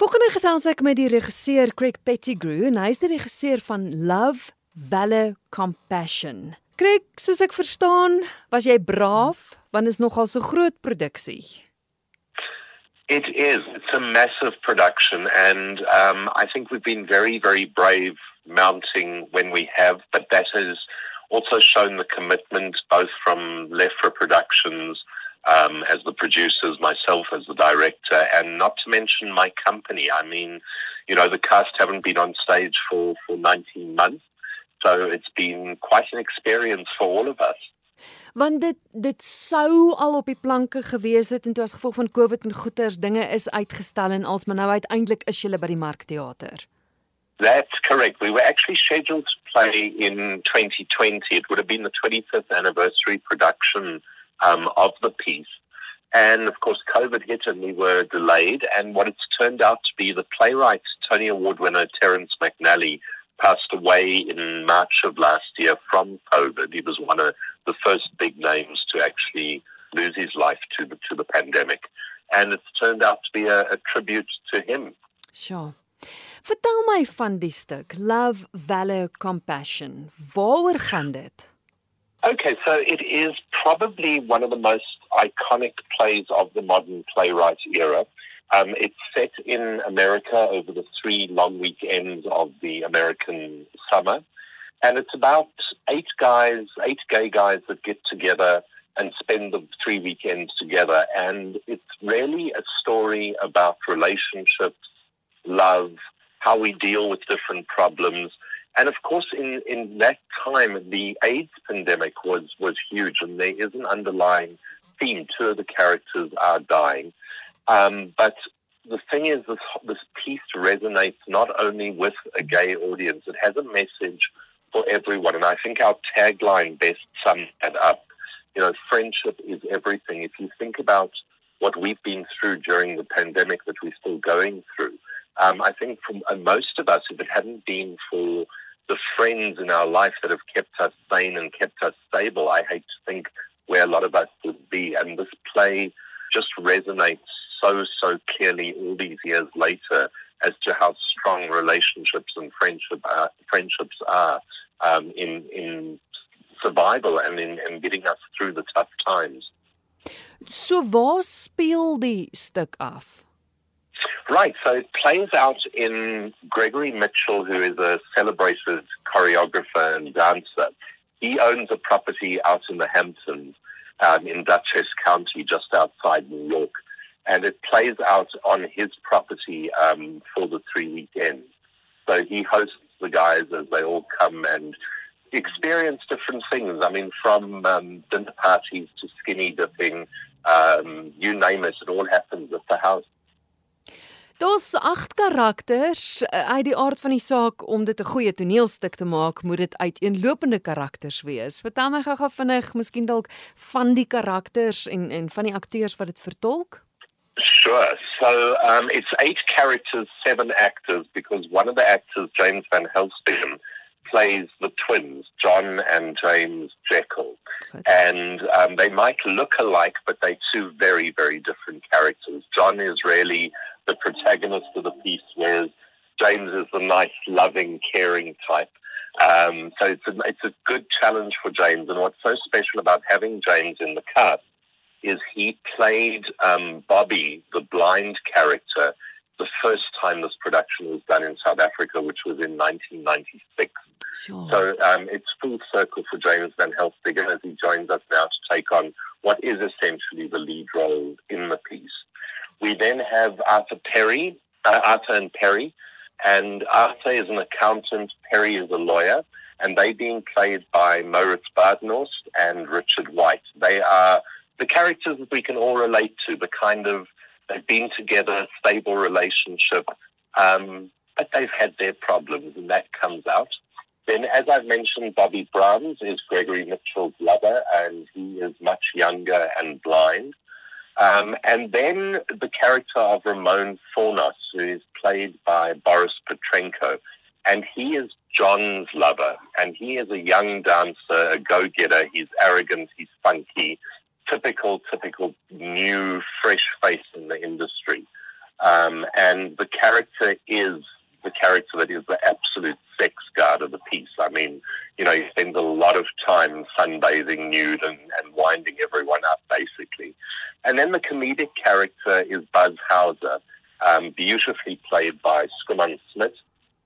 Volgende gesels ek met die regisseur Craig Pettigrew en hy is die regisseur van Love, Valor, Compassion. Craig, soos ek verstaan, was jy braaf want is nogal so groot produksie. It is. It's a massive production, and um, I think we've been very, very brave mounting when we have, but that has also shown the commitment both from Lefra Productions um, as the producers, myself as the director, and not to mention my company. I mean, you know, the cast haven't been on stage for, for 19 months, so it's been quite an experience for all of us. Want dit dit sou al op die planke gewees het en toe as gevolg van Covid en goeters dinge is uitgestel en als maar nou uiteindelik is jy by die Markteater. That's correct. We were actually scheduled to play in 2020. It would have been the 25th anniversary production um, of the piece. And of course, COVID hit and we were delayed. And what it's turned out to be the playwright, Tony Award winner Terence McNally, passed away in March of last year from COVID. He was one of the first big names to actually lose his life to the, to the pandemic. And it's turned out to be a, a tribute to him. Sure. Vertel my van die stuk Love, Valor, Compassion. Waaroor gaan dit? Okay, so it is probably one of the most iconic plays of the modern playwright era. Um, it's set in America over the three long weekends of the American summer. And it's about eight guys, eight gay guys that get together and spend the three weekends together. And it's really a story about relationships, love, how we deal with different problems, and of course, in, in that time, the AIDS pandemic was, was huge, and there is an underlying theme. Two of the characters are dying. Um, but the thing is, this, this piece resonates not only with a gay audience, it has a message for everyone. And I think our tagline best sums that up. You know, friendship is everything. If you think about what we've been through during the pandemic that we're still going through, um, I think for uh, most of us, if it hadn't been for the friends in our life that have kept us sane and kept us stable, I hate to think where a lot of us would be. And this play just resonates so, so clearly all these years later as to how strong relationships and friendship are, friendships are um, in, in survival and in, in getting us through the tough times. So waar speel die stuk af? Right, so it plays out in Gregory Mitchell, who is a celebrated choreographer and dancer. He owns a property out in the Hamptons um, in Dutchess County, just outside New York. And it plays out on his property um, for the three weekends. So he hosts the guys as they all come and experience different things. I mean, from um, dinner parties to skinny dipping, um, you name it, it all happens at the house. Daar's 8 karakters eh, uit die aard van die saak om dit 'n goeie toneelstuk te maak, moet dit uiteenlopende karakters wees. Vertel my gou-gou vinnig, miskien dalk van die karakters en en van die akteurs wat dit vertolk. Sure. So um, it's eight characters, seven actors, because one of the actors, James Van Helsingen, plays the twins, John and James Jekyll. Good. And um, they might look alike, but they're two very, very different characters. John is really the protagonist of the piece, whereas James is the nice, loving, caring type. Um, so it's a, it's a good challenge for James. And what's so special about having James in the cast is he played um, Bobby, the blind character, the first time this production was done in South Africa, which was in 1996. Sure. So um, it's full circle for James Van Helsingen as he joins us now to take on what is essentially the lead role in the piece. We then have Arthur Perry, uh, Arthur and Perry, and Arthur is an accountant, Perry is a lawyer, and they being played by Moritz Badenhorst and Richard White. They are the characters that we can all relate to, the kind of they've been together, stable relationship, um, but they've had their problems, and that comes out. Then, as I've mentioned, Bobby Brahms is Gregory Mitchell's lover, and he is much younger and blind. Um, and then the character of Ramon Fornos, who is played by Boris Petrenko. And he is John's lover. And he is a young dancer, a go getter. He's arrogant, he's funky, typical, typical new, fresh face in the industry. Um, and the character is the character that is the absolute sex god of the piece. I mean, you know, he spends a lot of time sunbathing nude and, and winding everyone up, basically. And then the comedic character is Buzz Hauser, um, beautifully played by Schoeman Smith,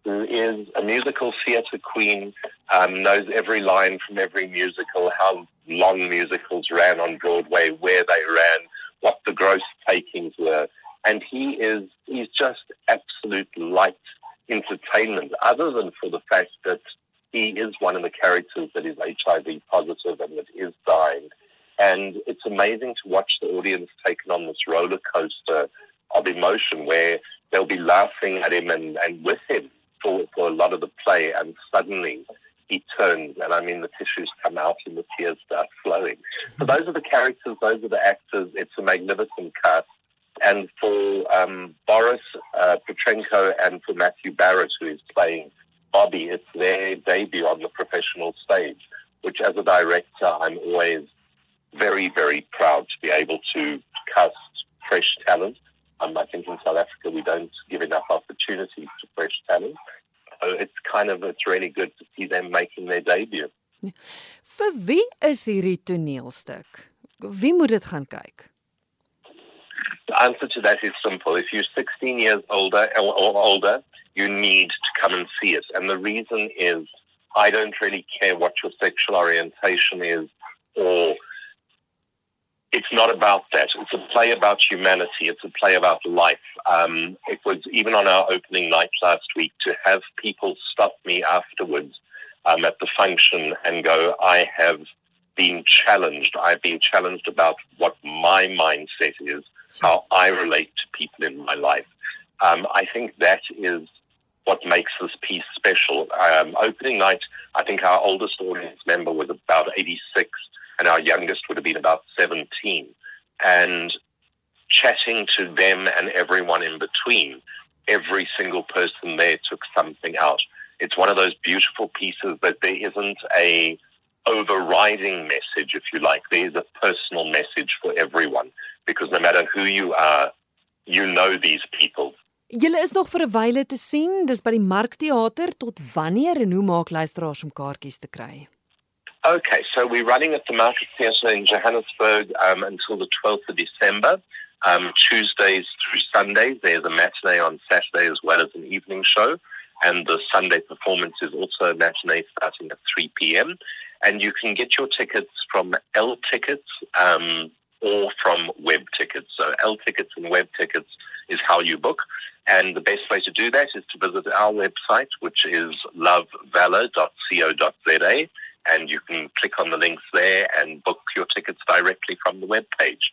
who is a musical theatre queen, um, knows every line from every musical, how long musicals ran on Broadway, where they ran, what the gross takings were. And he is, he's just absolute light entertainment, other than for the fact that he is one of the characters that is HIV positive and that is. And it's amazing to watch the audience taken on this roller coaster of emotion where they'll be laughing at him and, and with him for, for a lot of the play, and suddenly he turns, and I mean, the tissues come out and the tears start flowing. So those are the characters, those are the actors. It's a magnificent cast. And for um, Boris uh, Petrenko and for Matthew Barrett, who is playing Bobby, it's their debut on the professional stage, which as a director, I'm always very, very proud to be able to cast fresh talent. Um, I think in South Africa we don't give enough opportunities to fresh talent. So it's kind of it's really good to see them making their debut. Vir wie is hierdie toneelstuk? Wie moet dit gaan kyk? The answer to that is simple. If you're 16 years older or older, you need to come and see it. And the reason is I don't really care what your sexual orientation is or it's not about that. It's a play about humanity. It's a play about life. Um, it was even on our opening night last week to have people stop me afterwards um, at the function and go, I have been challenged. I've been challenged about what my mindset is, how I relate to people in my life. Um, I think that is what makes this piece special. Um, opening night, I think our oldest audience member was about 86 and our youngest would have been about 17. And chatting to them and everyone in between, every single person there took something out. It's one of those beautiful pieces that there isn't a overriding message, if you like. There's a personal message for everyone because no matter who you are, you know these people. Julle is nog vir 'n wyle te sien. Dis by die Markteater tot wanneer en hoe maak luisteraars om kaartjies te kry? Okay, so we're running at the Market Theatre in Johannesburg um, until the 12th of December. Um, Tuesdays through Sundays. There's a matinee on Saturday as well as an evening show. And the Sunday performance is also a matinee starting at 3 p.m. And you can get your tickets from L Tickets um, or from Web Tickets. So L Tickets and Web Tickets is how you book. And the best way to do that is to visit our website, which is lovevalor.co.za and you can click on the links there and book your tickets directly from the web page.